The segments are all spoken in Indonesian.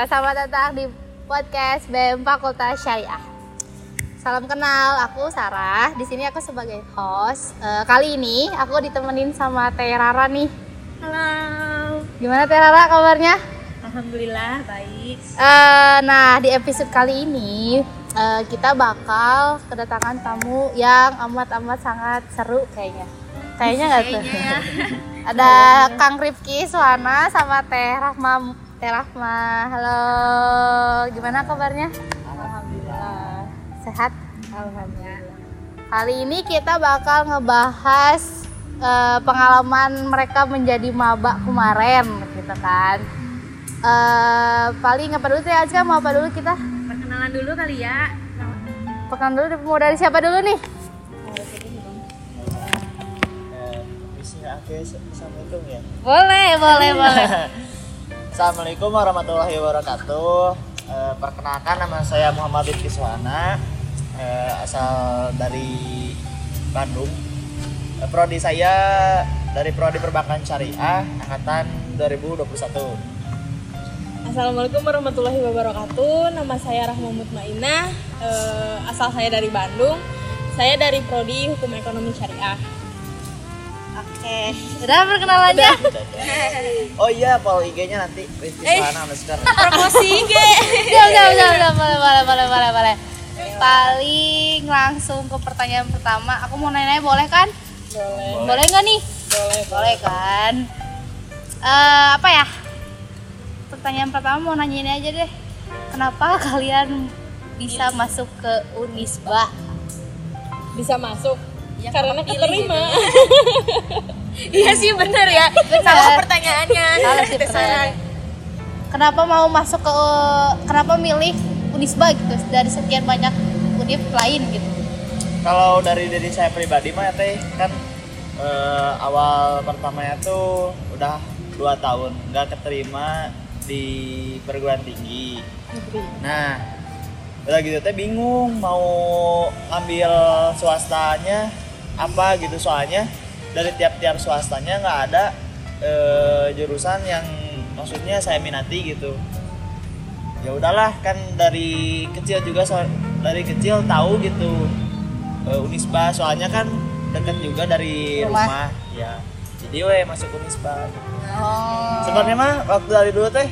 Selamat datang di podcast BEM Fakultas Syariah. Salam kenal, aku Sarah. Di sini aku sebagai host. Eh, kali ini aku ditemenin sama Teh Rara nih. Halo. Gimana Teh Rara kabarnya? Alhamdulillah baik. Eh, nah, di episode kali ini eh, kita bakal kedatangan tamu yang amat-amat sangat seru kayaknya. Kayaknya nggak tuh? Ya. Ada Kang Rifki Suwana sama Teh Rahma. Teh Rahma, halo. Gimana kabarnya? Alhamdulillah. Sehat? Alhamdulillah. Kali ini kita bakal ngebahas eh, pengalaman mereka menjadi maba kemarin, gitu kan. Eh, paling apa dulu Teh Azka mau apa dulu kita? Perkenalan dulu kali ya. Pekan dulu mau dari siapa dulu nih? Eh, assalamualaikum ya Boleh, boleh, boleh. assalamualaikum warahmatullahi wabarakatuh Eh, perkenalkan nama saya Muhammad Rifki Suhana Eh, asal dari Bandung Eh, prodi saya dari prodi perbankan syariah angkatan 2021 Assalamualaikum warahmatullahi wabarakatuh. Nama saya Rahma Mutmainah. Eh, asal saya dari Bandung. Saya dari prodi Hukum Ekonomi Syariah. Oke, udah perkenalannya. oh iya follow IG-nya nanti Rifki Eh. Suhana underscore Promosi ge. Udah, udah, udah, udah, boleh, boleh, boleh, boleh, boleh. Paling langsung ke pertanyaan pertama. Aku mau nanya, boleh kan? Boleh. Boleh nggak nih? Boleh. Boleh kan? Eh, apa ya? Pertanyaan pertama mau nanya ini aja deh. Kenapa kalian bisa masuk ke Unisba? Bisa masuk. Ya, Karena keterima. Iya sih bener ya. Salah pertanyaannya. Salah sih pertanyaannya. Kenapa mau masuk ke kenapa milih Unisba gitu dari sekian banyak univ lain gitu? kalau dari diri saya pribadi mah ya teh kan eh, awal pertamanya tuh udah dua tahun nggak keterima di perguruan tinggi nah udah gitu teh bingung mau ambil swastanya apa gitu. Soalnya dari tiap-tiap swastanya nggak ada eh, jurusan yang maksudnya saya minati gitu. Ya udahlah kan dari kecil juga so- dari kecil tahu gitu eh, Unisba. Soalnya kan dekat juga dari Rumah. rumah, ya jadi weh masuk Unisba. Oh. sebenarnya mah waktu dari dulu teh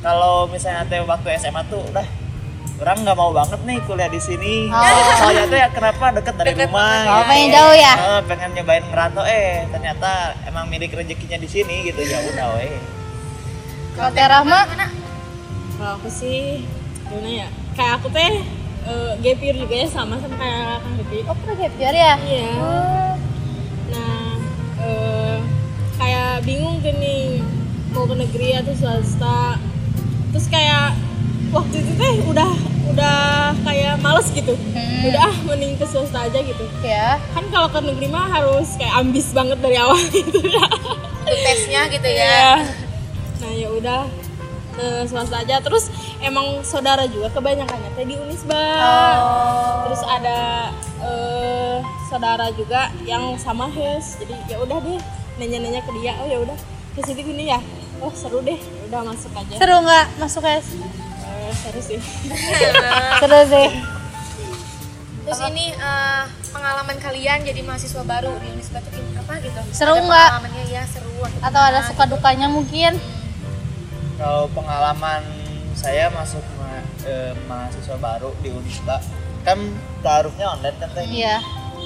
kalau misalnya teh waktu SMA tuh udah orang nggak mau banget nih kuliah di sini Oh. soalnya tuh ya kenapa deket dari Deket rumah Oh, gitu. pengen jauh ya? Eh, pengen nyobain ngerantau eh ternyata emang milik rezekinya di sini gitu ya udah weh Kalau Teh Rahma? Kalau aku sih gimana ya? Kayak aku teh eh, gap year juga ya sama sama kayak Kang Rifki. Oh, pernah gap year ya? Iya. Nah, eh, kayak bingung nih mau ke negeri atau swasta. Terus kayak waktu itu teh udah udah kayak males gitu. Hmm. Udah ah mending ke swasta aja gitu. Ya. Kan kalau ke negeri mah harus kayak ambis banget dari awal gitu ya. Tesnya gitu ya. Iya. Nah, ya udah ke swasta aja. Terus emang saudara juga kebanyakannya teh di Unisba. Oh. terus ada eh, saudara juga yang sama Hes jadi ya udah deh nanya-nanya ke dia oh ya udah ke situ gini ya oh seru deh Ya udah masuk aja Seru nggak masuk es? Seru sih Seru sih. Terus ini eh, pengalaman kalian jadi mahasiswa baru di Unisba tuh apa gitu? Seru nggak? Pengalamannya ya seru Atau ada suka dukanya mungkin? kalau pengalaman saya masuk ma- eh, mahasiswa baru di Unisba kan taruhnya online kan teh Iya.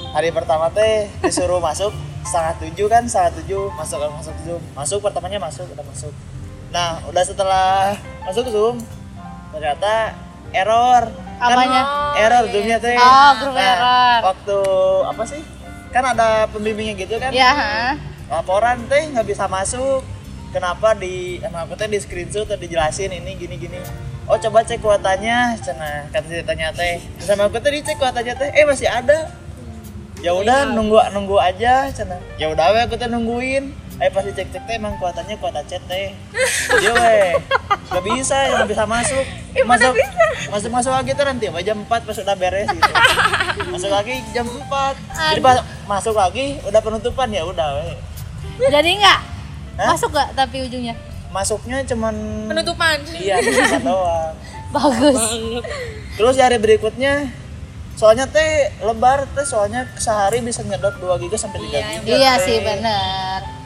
hari pertama teh disuruh masuk setengah tujuh kan setengah tujuh masuk masuk zoom masuk pertamanya masuk udah masuk nah udah setelah masuk zoom ternyata error. Apanya? kan error zoomnya teh Oh, grup Nah, error. waktu apa sih? Kan ada pembimbingnya gitu kan? Iya, ha? laporan teh nggak bisa masuk. Kenapa di emang aku teh di screenshot atau dijelasin ini gini gini. Oh coba cek kuotanya. Cina kata ceritanya teh. Sama aku teh dicek kuotanya teh eh masih ada. Ya udah nunggu nunggu aja cina. Ya udah we aku teh nungguin eh pas dicek cek teh emang kuotanya kuota chat teh. Dia we nggak bisa nggak bisa masuk. Masuk masuk masuk lagi tuh nanti apa, jam 4 pas udah beres gitu. Masuk lagi jam 4 jadi pas masuk lagi udah penutupan ya udah we Jadi nggak? Hah? Masuk nggak tapi ujungnya? masuknya cuman Penutupan. iya doang. Bagus. Banget. Terus hari berikutnya soalnya teh lebar teh soalnya sehari bisa nyedot 2 giga sampai 3 giga. iya. Teh. sih bener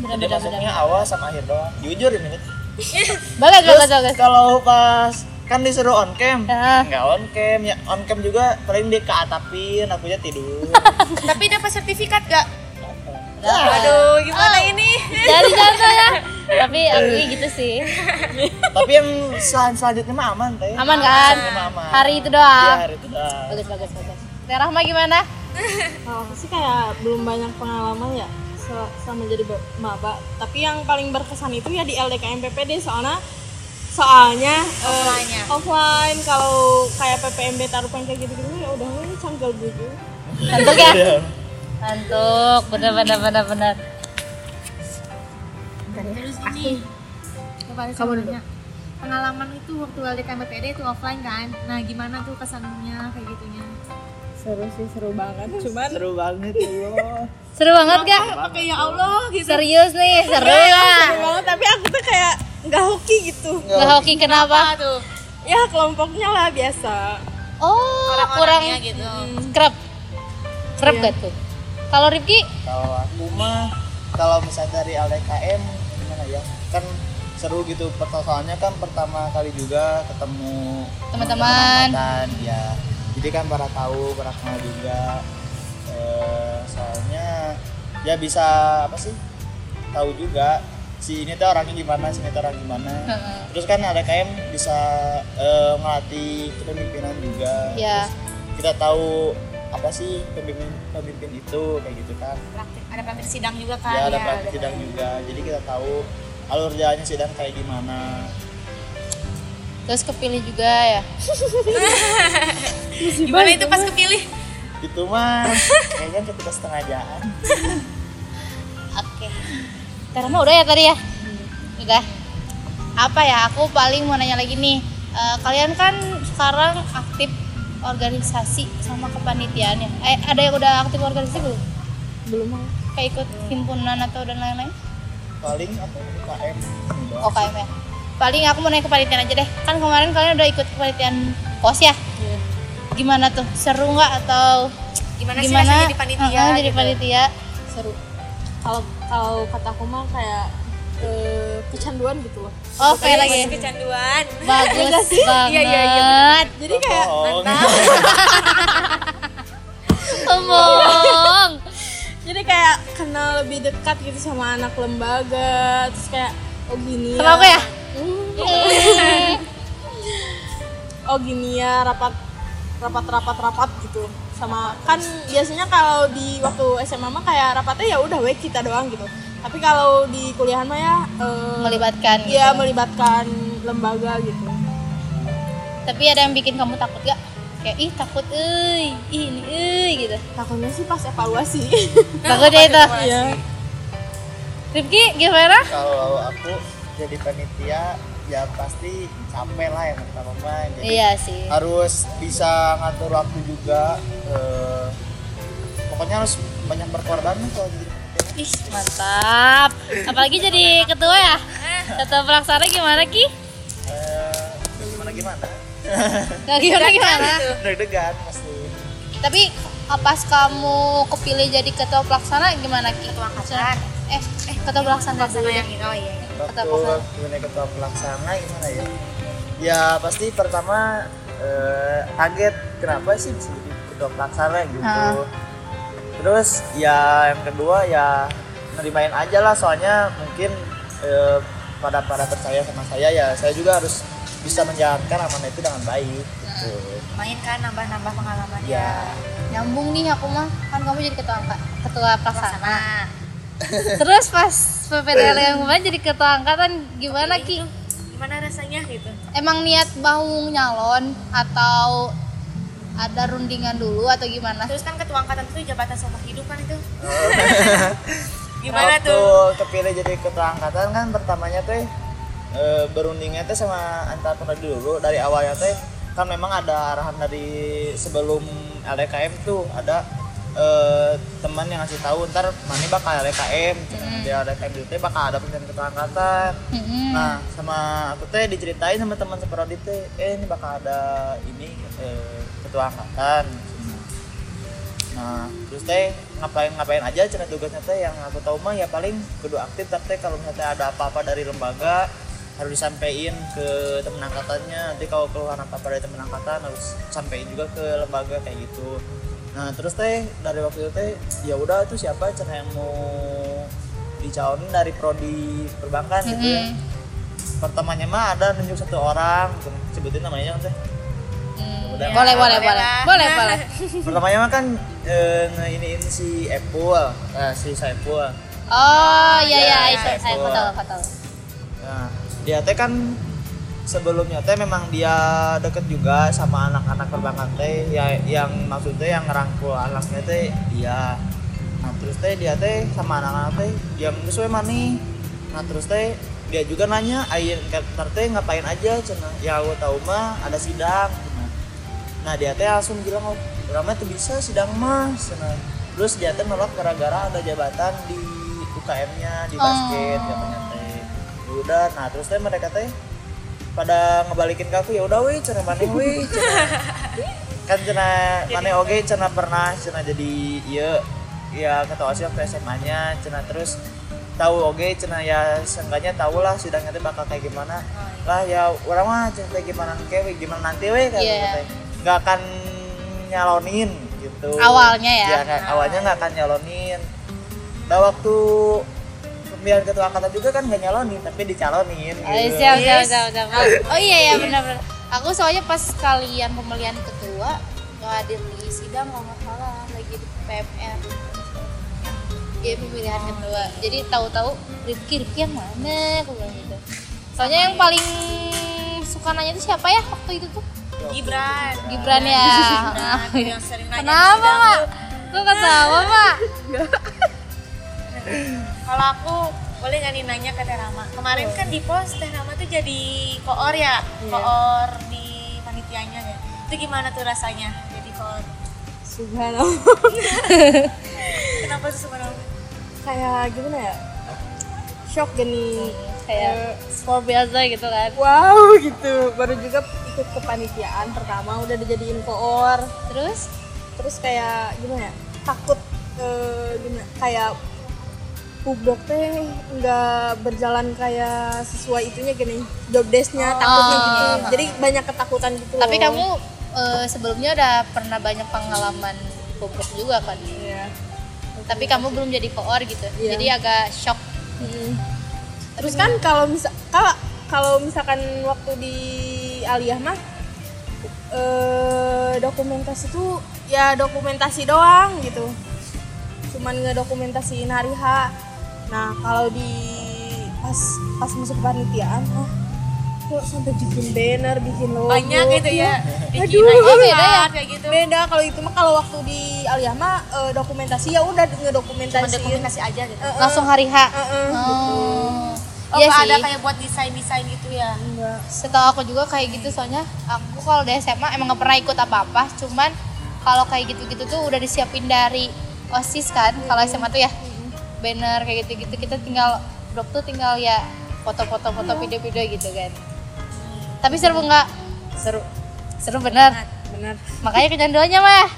jadi masuknya awal sama akhir doang. Jujur ini. Bagus terus bagus bagus kalau pas kan disuruh on cam. Ah. nggak on cam ya on cam juga paling di keatapin akunya tidur. Tapi dapat sertifikat gak? Dapat. Aduh, gimana ini? dari jatuh ya. Tapi aku gitu sih. Tapi yang sel- selanjutnya mah aman teh. Aman kan? mah aman. Hari itu Iya, doang hari itu doang. Bagus bagus bagus. Teh Rahma gimana? Aku sih kayak belum banyak pengalaman ya selama jadi ba- maba. Tapi yang paling berkesan itu ya di LDKM PPD soalnya soalnya eh, Offline-nya. offline. Kalau kayak PPMB tarupan kayak gitu gitu ya udah ini canggal buju Ngantuk ya? Iya. ngantuk bener bener bener bener. Terus ini kamu nanya pengalaman itu waktu LDKM PPD itu offline kan? Nah gimana tuh kesannya kayak gitunya seru sih seru banget. Cuman seru banget ya Allah. Seru banget gak? Pakai ya Allah gitu. Serius nih seru seru lah. banget tapi aku tuh kayak nggak hoki gitu. Nggak hoki kenapa? Tuh? Ya kelompoknya lah biasa. Oh kurang orang-orangnya gitu. Kerap. Kerap gak tuh? Kalau Rifki? Kalau aku mah kalau misalnya dari LDKM gimana ya? Kan seru gitu. Persoalannya kan pertama kali juga ketemu Teman-teman. ya jadi kan para tahu para kenal juga Eh, soalnya ya bisa apa sih tahu juga si ini tuh orangnya gimana si ini tuh orang gimana. Terus kan LDKM bisa eh, melatih kepemimpinan juga. Ya. Terus kita tahu apa sih pemimpin pemimpin itu kayak gitu kan. Praktik ada praktik sidang juga kan? ya ada ya, praktik sidang juga. Jadi kita tahu alur jalannya sidang kayak gimana terus kepilih juga ya. Gimana itu pas kepilih? Itu mah kayaknya ketika setengah jalan oke. Teh Rahma udah ya tadi ya? Udah. Apa ya? Aku paling mau nanya lagi nih. Eh, kalian kan sekarang aktif organisasi sama kepanitiaan ya? Eh ada yang udah aktif organisasi belum? Belum mau kayak ikut himpunan atau dan lain-lain? Paling apa UKM enggak. Oh KM ya. Paling aku mau nanya kepanitiaan aja deh. Kan kemarin kalian udah ikut kepanitiaan pos ya? Gimana tuh? Seru nggak atau gimana, sih rasanya jadi panitia Heeh, jadi gitu? panitia. seru kalau kalau kataku mah kayak eh, kecanduan gitu loh Oh, kayak lagi. Kecanduan Bagus banget. Iya, iya, iya, jadi kayak Bohong. Ngomong. jadi kayak kenal lebih dekat gitu sama anak lembaga terus kayak oh gini Sama aku ya? oh gini ya rapat rapat rapat rapat gitu sama kan biasanya kalau di waktu SMA mah kayak rapatnya ya udah wek kita doang gitu tapi kalau di kuliahan mah ya eh, Melibatkan gitu. ya melibatkan lembaga gitu Tapi ada yang bikin kamu takut gak? Kayak ih takut euy, ih ini euy gitu. takutnya sih pas evaluasi Takut ya itu. Iya. Rifki gimana? kalau aku jadi panitia ya pasti capek lah yang pertama mah jadi Iya sih. harus bisa ngatur waktu juga eh, pokoknya harus banyak berkorban kalau jadi panitia. Ih, mantap. Apalagi jadi ketua ya? Ketua pelaksana gimana Ki? Eh, gimana gimana Gak gimana gimana? deg-degan pasti Tapi pas kamu kepilih jadi ketua pelaksana gimana Ki? ketua angkatan Eh, eh ketua pelaksana deh. yang ini oh iya iya. Waktu pelaksana. gimana ketua pelaksana gimana ya ya pasti pertama eh, kaget kenapa sih bisa jadi ketua pelaksana gitu Ah. terus ya yang kedua ya nerimain aja lah soalnya mungkin eh, pada pada percaya sama saya ya saya juga harus bisa menjalankan amanah itu dengan baik gitu main kan nambah-nambah pengalaman ya Nyambung nih aku mah, kan kamu jadi ketua ketua pelaksana. sana Terus pas PPTL yang kemarin jadi ketua angkatan gimana Ki? gimana rasanya gitu Emang niat mau nyalon atau ada rundingan dulu atau gimana? terus kan ketua angkatan itu jabatan seumur hidup kan itu gimana waktu tuh kepilih jadi ketua angkatan kan pertamanya teh e, berundingnya teh sama antar prodi dulu dari awalnya teh kan memang ada arahan dari sebelum LDKM tuh ada e, teman yang ngasih tahu ntar mana bakal Hmm. Mm-mm. dia ada KMD teh bakal ada pemilihan ketua angkatan Mm-mm. nah sama aku teh diceritain sama teman seperodi teh eh ini bakal ada ini eh, ketua angkatan nah terus teh ngapain ngapain aja cina tugasnya teh yang aku tahu mah ya paling kudu aktif tapi kalau misalnya ada apa-apa dari lembaga harus disampaikan ke temen angkatannya nanti kalau keluhan apa-apa dari temen angkatan harus sampaikan juga ke lembaga kayak gitu nah terus teh dari waktu itu teh ya udah itu siapa cina yang mau dicalonin dari prodi perbankan gitu ya. Pertamanya mah ada nunjuk satu orang sebutin namanya teh. Hmm, Udah, boleh, boleh, boleh boleh, boleh, boleh. pertamanya mah kan eh, ini si Apple eh, si Saiful Oh, iya, iya, Ya, saya, saya Saiful. tahu, aku tahu. nah dia teh kan sebelumnya teh memang dia deket juga sama anak-anak perbankan teh. Ya yang maksudnya yang ngerangkul anaknya teh dia. Nah terus teh dia teh sama anak-anak teh yang sesuai mani. Nah terus teh dia juga nanya air ntar teh ngapain aja cina ya aku tahu mah ada sidang. Nah dia teh langsung bilang oh ramai tuh bisa sidang mah cenah. terus dia teh nolak gara-gara ada jabatan di UKM-nya di basket Oh. katanya teh. Ya udah nah terus teh mereka teh pada ngebalikin ke aku ya udah wih cina mana cina kan cina mana oke cina pernah cina jadi iya ya ketua osis waktu SMA nya cina terus tahu oke cina ya seenggaknya tahu lah sidangnya teh bakal kayak gimana. Lah ya orang mah teh gimana kayak gimana nanti weh kan Iya. nggak akan nyalonin gitu. Awalnya ya? Nggak- awalnya nggak akan nyalonin. Nah waktu pemilihan ketua angkatan juga kan nggak nyalonin tapi dicalonin Oh, gitu. siap, siap, siap, siap. Oh iya ya benar benar. Aku soalnya pas kalian pemilihan ketua nggak hadir di sidang kalau nggak salah lagi di PMR. Iya pemilihan ketua. Jadi tahu-tahu Rifki Rifki yang mana aku bilang gitu. Soalnya yang paling suka nanya itu siapa ya waktu itu tuh? Gibran Gibran ya. Itu yang sering nanya Kenapa mak? Kok ketawa mak? Kalau aku boleh nggak nih nanya ke Teh Rama? Kemarin kan di pos Teh Rama tuh jadi koor ya, koor di panitianya ya. Itu gimana tuh rasanya jadi koor? Subhanallah. Kenapa tuh sebenarnya? kayak gimana ya? Shock gini. Kayak sport biasa gitu kan. wow gitu. Baru juga ikut kepanitiaan pertama udah dijadiin koor. Terus? Terus kayak gimana ya? Takut eh, gimana? Kayak publok teh nggak berjalan kayak sesuai itunya gini job desk-nya takutnya gitu jadi banyak ketakutan gitu tapi loh. kamu eh, sebelumnya udah pernah banyak pengalaman kubruk juga kan? Iya. tapi kamu belum jadi koor gitu Iya. jadi agak shock Mm. Terus kan kalau misal kalau kalau misalkan waktu di Aliyah mah eh dokumentasi itu ya dokumentasi doang gitu. Cuman ngedokumentasiin hari H. Nah, kalau di pas pas masuk panitiaan ah kok sampai bikin banner, bikin logo. Banyak gitu ya. Aduh, Bikin oh, beda ya? kayak gitu. Beda kalau itu mah kalau waktu di Aliyah mah eh, dokumentasi ya udah Cuma ngedokumentasiin. dokumentasi aja gitu. Eh, eh, langsung hari H eh, eh, gitu. oh Oh, iya ada kayak buat desain-desain gitu ya. Enggak. setahu aku juga kayak gitu soalnya aku kalau di SMA emang nggak pernah ikut apa-apa cuman kalau kayak gitu-gitu tuh udah disiapin dari osis kan kalau SMA tuh ya banner kayak gitu-gitu kita tinggal blog tuh tinggal ya foto-foto foto video-video gitu kan. Tapi seru nggak? Seru. Seru bener. Benar. makanya kecanduannya mah.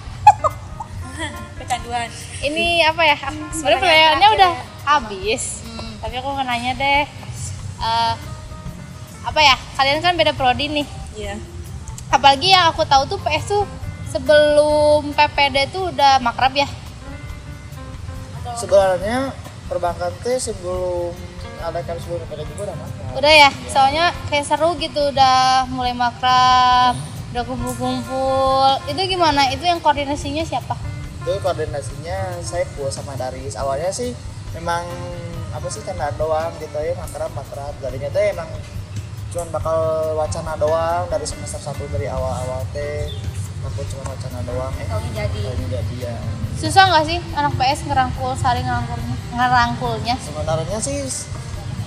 Kecanduan. ini apa ya? Sebenarnya pertanyaannya udah habis. Tapi aku mau nanya deh Eh, apa ya? Kalian kan beda prodi nih. Iya. apalagi yang aku tahu tuh PS tuh sebelum PPD tuh udah makrab ya sebenarnya perbankan teh sebelum ada kan sebelum pada juga udah makan. Udah ya soalnya kayak seru gitu udah mulai makrab udah kumpul-kumpul. Itu gimana? Itu yang koordinasinya siapa? Itu koordinasinya saya puas sama Daris. Awalnya sih memang apa sih karena doang gitu ya makrab makrab. Darinya teh emang cuman bakal wacana doang dari semester satu dari awal-awal teh aku cuma wacana doang. Eh Taunya jadi. taunya jadi ya. Susah nggak sih anak PS ngerangkul saling ngerangkulnya ngerangkulnya? Sebenarnya sih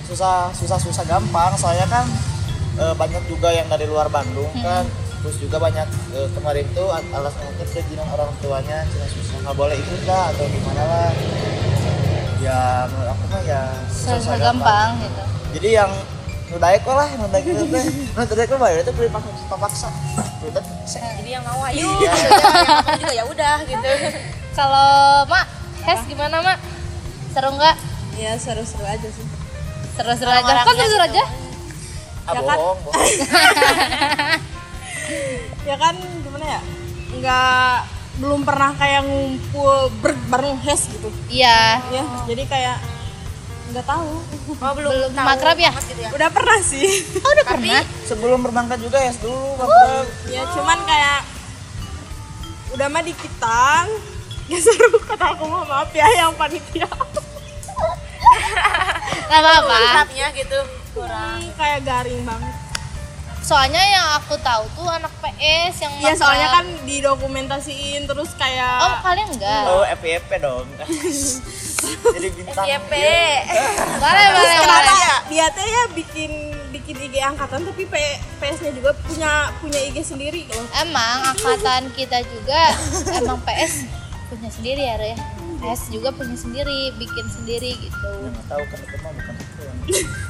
susah susah susah gampang. Soalnya kan eh, banyak juga yang dari luar Bandung kan. Terus juga banyak eh, kemarin tuh al- alasannya perizinan orang tuanya cina susah nggak boleh ikut lah atau gimana lah. Ya menurut aku mah ya susah gampang. gitu. Jadi yang nu daek lah nu daek itu teh nu daek mah bayar itu beli paksa itu jadi yang mau ayo. Gitu ya mau juga ya udah gitu. Kalau mak Hes gimana mak? Seru nggak? Ya seru-seru aja sih. Seru-seru aja. Kan seru aja? Ah Ya kan? ya kan gimana ya? Nggak belum pernah kayak ngumpul ber- bareng hes gitu. Iya. Ya jadi kayak nggak tahu. Oh belum, Belum tahu. makrab ya? gitu ya. Udah pernah sih. Oh udah pernah? Sebelum berangkat juga ya dulu makrab ya cuman kayak udah mah dikitan. Ya seru kata aku mah maaf ya yang panitia. Nggak apa-apa. Makrabnya gitu kurang. Hmm, kayak garing banget. Soalnya yang aku tahu tuh anak PS yang ya makrab. soalnya kan didokumentasiin terus kayak oh kalian enggak. Oh FYP dong jadi bintang YP boleh boleh boleh. ya? Dia teh ya bikin bikin IG angkatan tapi P- PS-nya juga punya punya IG sendiri loh. Emang angkatan kita juga emang PS punya sendiri ya Re? PS juga punya sendiri bikin sendiri gitu. Nggak tahu kan itu mah bukan aku yang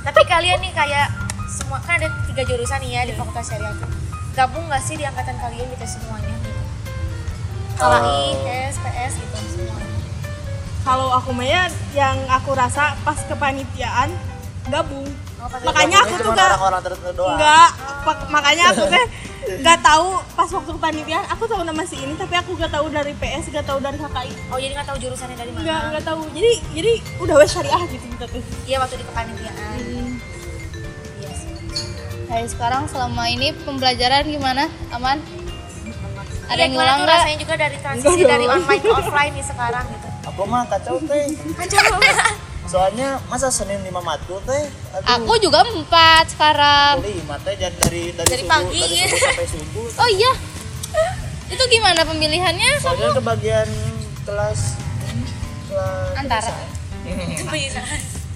tapi kalian nih kayak semua kan ada tiga jurusan nih ya di fakultas syariah tuh. Gabung nggak sih di angkatan kalian gitu semuanya? Gitu KLI, PS, PS gitu semuanya kalau aku mah ya yang aku rasa pas kepanitiaan gabung. Oh, makanya aku tuh gak nggak pak- makanya aku teh nggak tahu pas waktu kepanitiaan aku tahu nama si ini tapi aku nggak tahu dari PS nggak tahu dari HKI oh jadi nggak tahu jurusannya dari mana? Nggak tahu. Jadi jadi udah wes syariah gitu kita tuh iya waktu di kepanitiaan. Iya sih. Hari sekarang selama ini pembelajaran gimana aman? Ada Iya, yang gimana ngulang nggak? rasanya juga dari transisi dari online ke offline nih sekarang gitu aku mah kacau teh. Soalnya masa senin lima matu teh? Aku juga empat sekarang. Lima teh jadi dari dari, Dari subuh pagi. dari subuh sampai subuh. Oh iya. Itu gimana pemilihannya soalnya ke bagian kelas kelas Antara.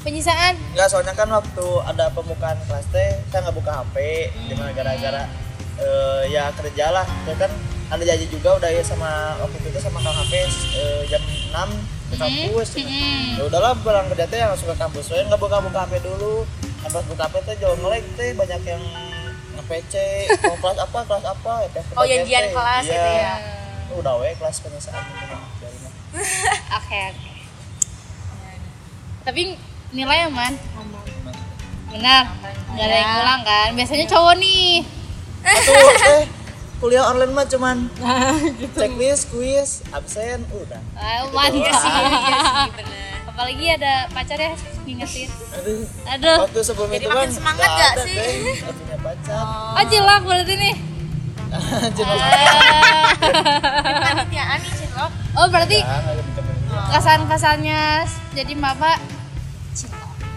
penyisaan. Enggak, soalnya kan waktu ada pembukaan kelas teh saya nggak buka HP di mana gara-gara eh, ya kerja lah. Saya kan ada janji juga udah ya sama waktu itu sama kang HP eh, jam 6 ke kampus. Hmm. ya udahlah pulang kerja teh langsung ke kampus. Saya nggak buka buka HP dulu. Nah, pas buka HP teh jauh ngelag teh banyak yang nge-PC mau kelas apa kelas apa ya tes oh janjian kelas Iya. gitu ya? Udah we kelas penyesaan dari mah. oke oke. Tapi nilai aman. Benar. Nggak ada yang ngulang kan? Biasanya cowok nih. Tuh, eh kuliah online mah cuman gitu. checklist, quiz, absen, udah. Ah, mantap iya sih bener apalagi ada pacar ya ngingetin Aduh, aduh waktu sebelum Jadi itu makin kan semangat ada, sih? Punya pacar. oh jilak berarti nih Ah. panitiaan nih cilok oh berarti nggak ada di kamar. kesan kesannya jadi maba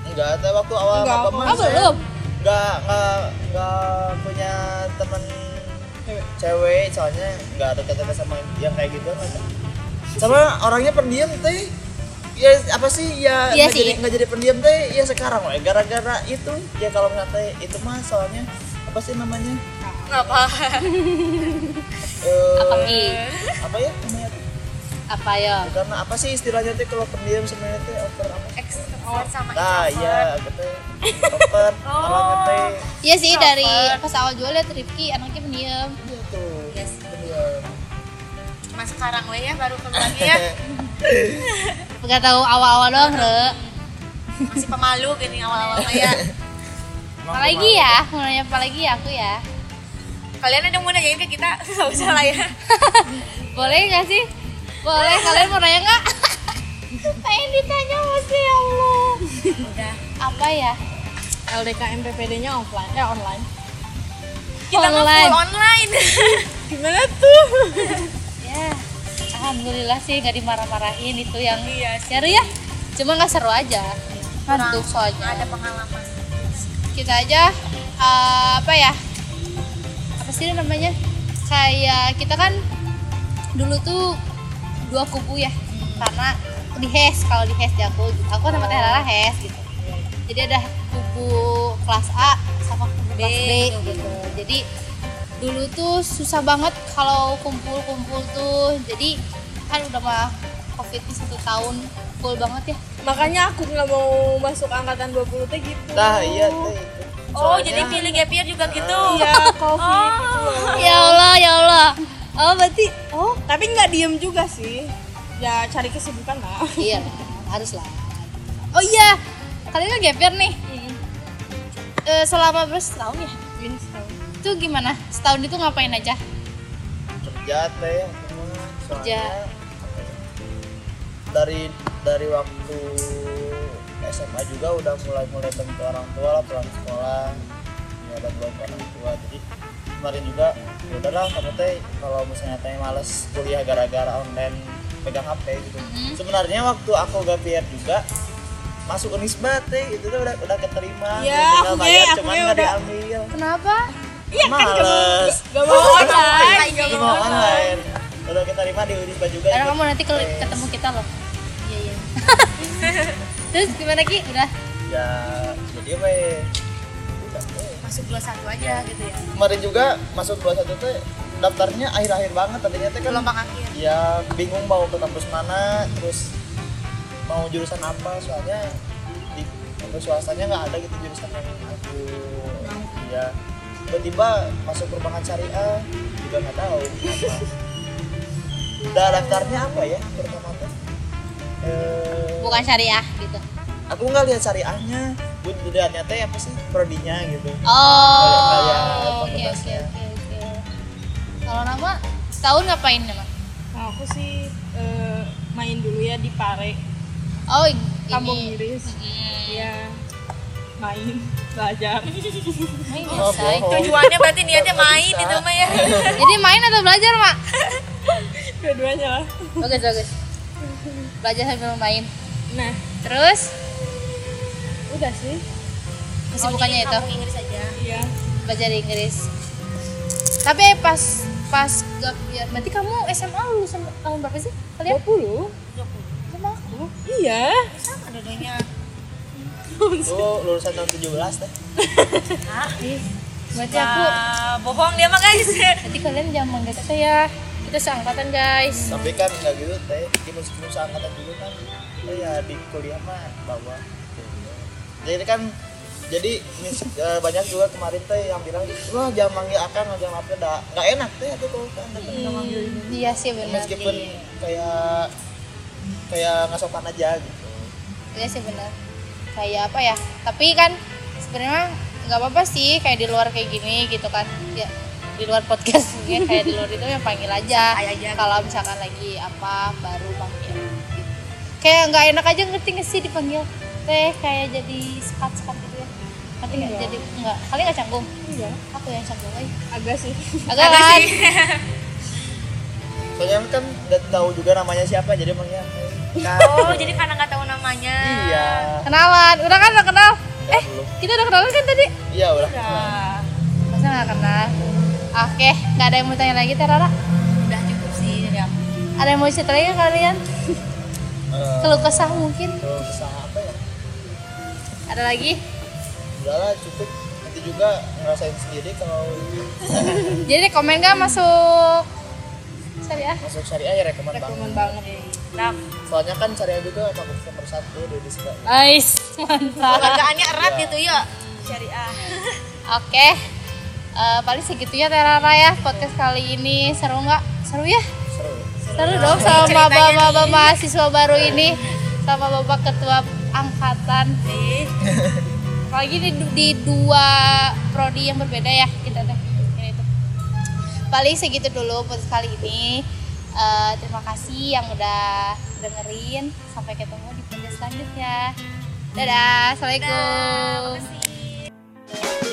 Enggak ada waktu awal Nggak, apa mah. oh belum Nggak nggak nggak punya teman cewek soalnya nggak ada kata sama yang kayak gitu ada. Sama orangnya pendiam teh. Ya apa sih? Ya Iya nggak sih. jadi nggak jadi pendiam teh. Ya sekarang we gara-gara itu ya kalau nggak teh itu mah soalnya apa sih namanya? Apa? Eh, apa? Ki? apa ya namanya? Tuh? apa ya? Karena apa sih istilahnya tuh kalau pendiam sebenarnya tuh over apa extrovert sama nah iya gitu over orangnya teh. Iya sih dari pas awal jual liat Rifki anaknya pendiam mas sekarang we ya baru keluarnya ya. Nggak tahu awal-awal doang re. Masih pemalu gini awal-awal ya. Apalagi ya mau nanya apa lagi ya aku ya. Kalian ada yang mau nanyain ke kita? Nggak usah lah ya. Boleh nggak sih? Boleh kalian mau nanya nggak? Pengen ditanya mesti ya Allah. Udah. Apa ya? LDK MPPD-nya offline ya online. Kita Online. full online. Gimana tuh alhamdulillah sih nggak dimarah-marahin itu yang Iya seru ya. Cuma nggak seru aja. Ngantuk soalnya. ada pengalaman. Kita aja eh, apa ya apa sih namanya kayak kita kan dulu tuh dua kubu ya. Karena di HES kalau di HES di aku aku sama Teh Rara HES gitu. Jadi ada kubu kelas A sama kubu kelas B. gitu. Jadi dulu tuh susah banget kalau kumpul-kumpul tuh. Jadi kan udah mah covid satu tahun. Full banget ya. Makanya aku nggak mau masuk angkatan 20 teh gitu. Nah iya teh. Itu. Oh, Soalnya- jadi pilih gap year juga gitu. iya covid. Ya Allah ya Allah. Oh berarti oh. Tapi nggak diem juga sih. Ya cari kesibukan lah. Iya harus lah. Oh iya kalian kan gap year nih? Eh, selama berapa tahun ya? Ini. Itu gimana? Setahun itu ngapain aja? Kerja teh. Kerja. Dari dari waktu SMA juga udah mulai mulai bantu orang tua lah pulang sekolah. Ya bantu bantu orang tua. Jadi kemarin juga ya udahlah kamu teh kalau misalnya teh males kuliah gara-gara online pegang HP gitu. Mhm. sebenarnya waktu aku gap year juga masuk Unisba teh itu tuh udah udah keterima. Ya, tinggal aku bayar cuman nggak diambil. Kenapa Iya kan gak mau males. gak mau online Gak mau online udah keterima di Unisba juga karena kamu nanti tes. ketemu kita loh. Iya iya. Terus gimana ki? Udah? Ya jadi apa weh. Masuk 21 aja gitu ya. kemarin juga masuk 21 teh daftarnya akhir-akhir banget. Tadinya teh kan Gelombang akhir. ya bingung mau ke kampus mana terus mau jurusan apa. Soalnya di kampus swastanya nggak ada gitu jurusan yang aku ya tiba-tiba masuk perubahan syariah juga nggak tahu apa udah daftarnya apa ya pertama teh Eh, bukan syariah gitu. Aku nggak lihat syariahnya. Gue lihatnya teh apa sih prodinya gitu. Oh oke oke oke kalau nama setahun ngapain nama nah aku sih eh, main dulu ya di Pare. Oh ini. Kampung Iris Hmm. ya main belajar. Main Oh, ya, say. bohong. Tujuannya berarti niatnya main itu mah ya. jadi main atau belajar mak? Dua-duanya lah bagus bagus. Belajar sambil main. Nah. Terus? Udah sih. Kesibukannya itu? Kampung Inggris aja. iya. Belajar Inggris. Tapi pas pas gap year berarti kamu SMA lulusan tahun berapa sih? Kalian? 20 sama aku? Iya. Lu lulusan tahun 17 teh. berarti aku Ah, bohong dia mah guys. berarti kalian jangan manggil kita ya kita seangkatan guys Tapi kan nggak gitu teh. Di meskipun seangkatan juga kan oh ya di kuliah mah bawah. Jadi kan jadi mis- eh, banyak juga kemarin teh yang bilang wah jangan manggil akan jangan apa dah nggak enak teh itu kalau kan hmm. manggil iya sih benar meskipun kayak kayak nggak sopan aja gitu iya sih benar kayak apa ya tapi kan sebenarnya nggak apa-apa sih kayak di luar kayak gini gitu kan ya di luar podcast ya kayak di luar itu yang panggil aja aja gitu. kalau misalkan lagi apa baru panggil. Gitu. kayak nggak enak aja ngerti nggak sih dipanggil? Teh kayak jadi sekat sekat gitu ya. Ngerti nggak? Enggak. jadi nggak kalian nggak canggung? Iya. Aku yang canggung aja agak sih. Agak kan? soalnya kan udah tahu juga namanya siapa jadi manggilnya kan Oh, jadi karena nggak tahu namanya. iya. Kenalan. Udah kan udah kenal? Eh belum. kita udah kenalan kan tadi? Iya udah. Udah. masa nggak kenal? Oke nggak ada yang mau tanya lagi Terara? Udah cukup sih. Dari aku. ada yang mau cerita lagi kalian? Keluh kesah mungkin. kalau kesah apa ya? Ada lagi? Udah lah cukup. Nanti juga ngerasain sendiri kalau jadi komen nggak masuk? Syariah? Masuk syariah ya rekomen banget. Rekomen banget Nah, soalnya kan syariah juga fakultas nomor satu di Disga nice mantap. Penghargaannya erat Iya. gitu ya. Syariah. oke. Eh, paling segitunya Terara ya podcast kali ini. Seru nggak? Seru ya? Seru. Seru dong sama bapak-bapak mahasiswa baru ini. Sama bapak ketua angkatan. Nih. apalagi di, di dua prodi yang berbeda ya kita teh ini tuh. Paling segitu dulu podcast kali ini uh, terima kasih yang udah dengerin. Sampai ketemu di video selanjutnya. Dadah. Assalamualaikum. Dadah,